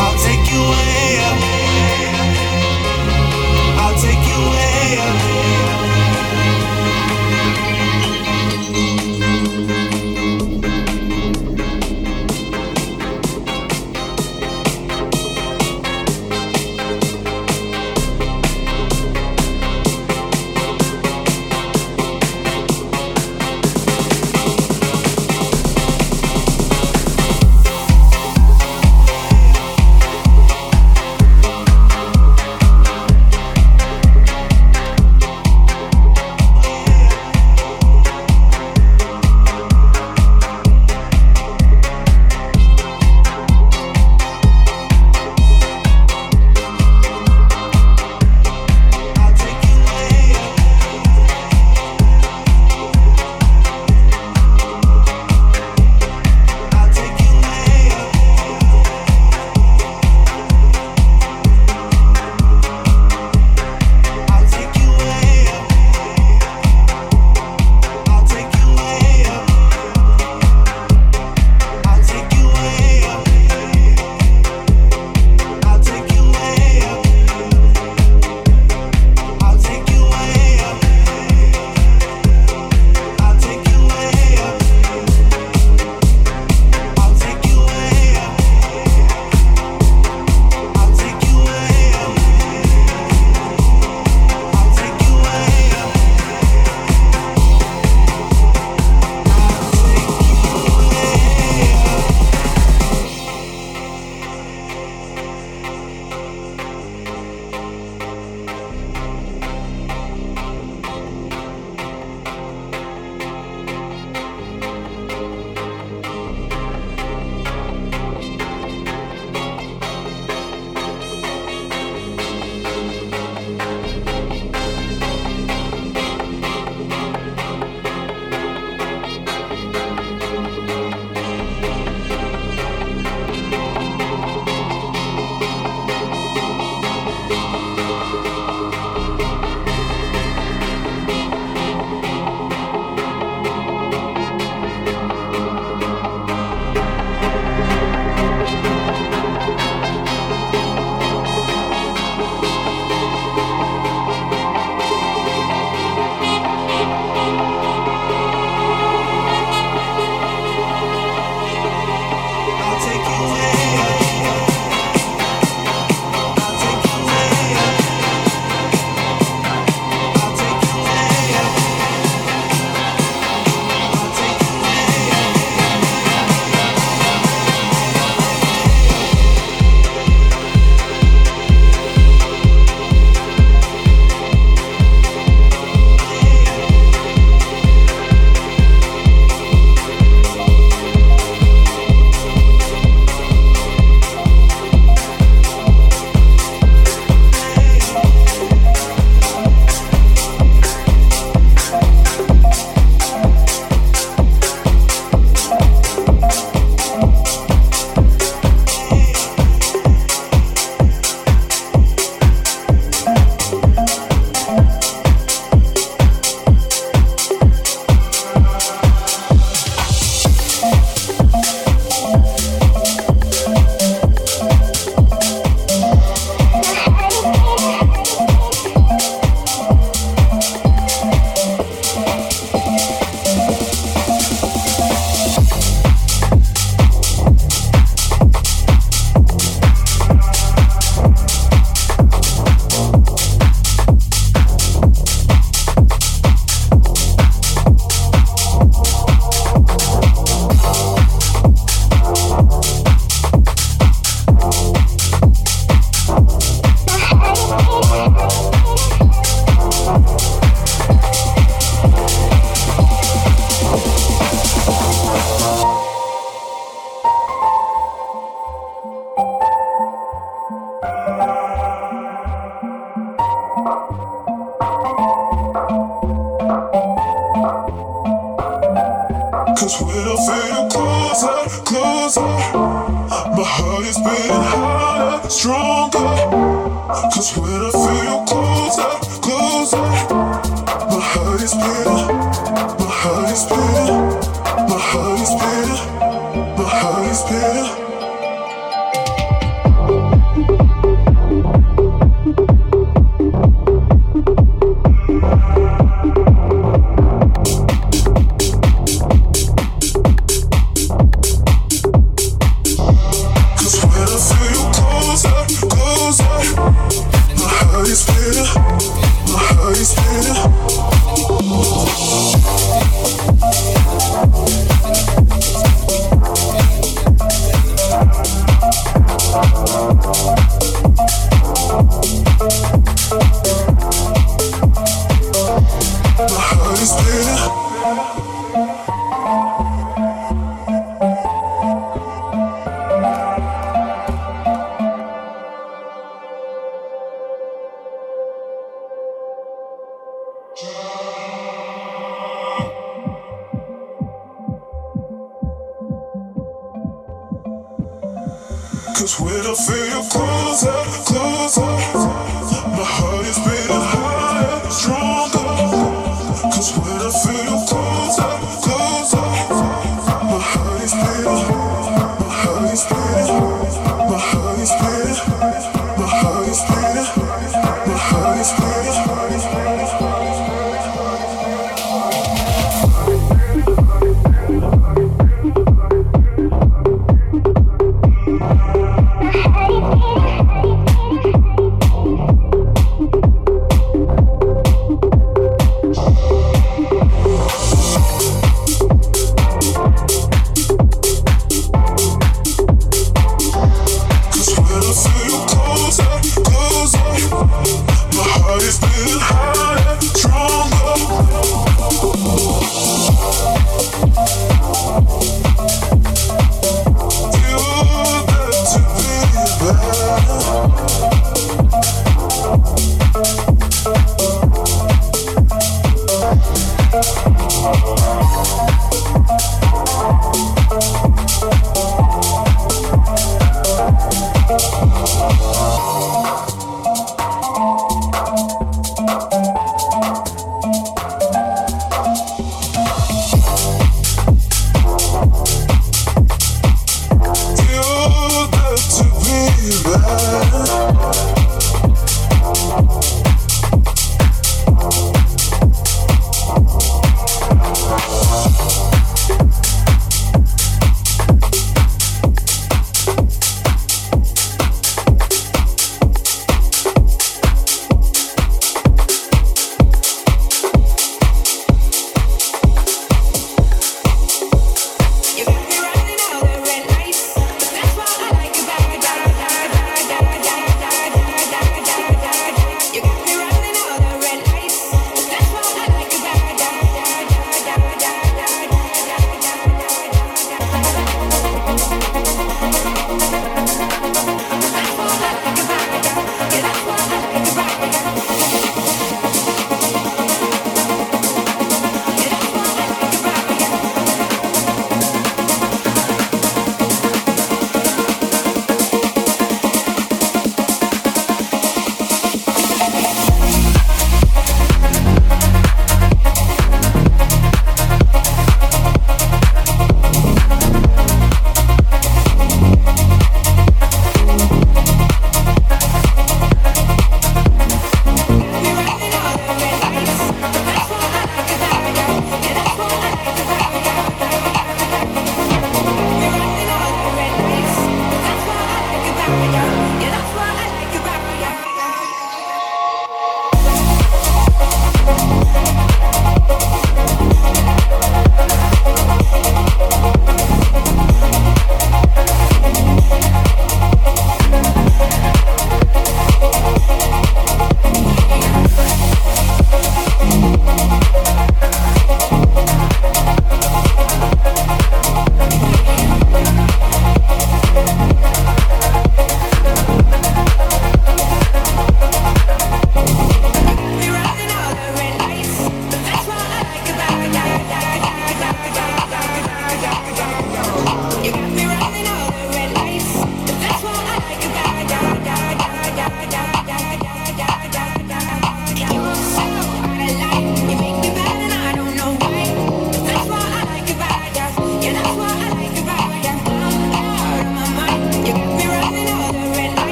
I'll take you way up. Cause when I feel cold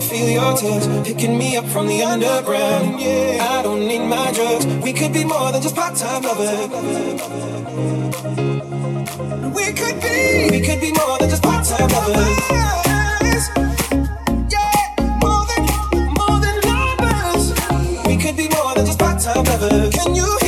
feel your touch picking me up from the underground. Yeah, I don't need my drugs. We could be more than just part-time lovers. We could be. We could be more than just part-time lovers. Yeah, more than more than lovers. We could be more than just part-time lovers. Can you?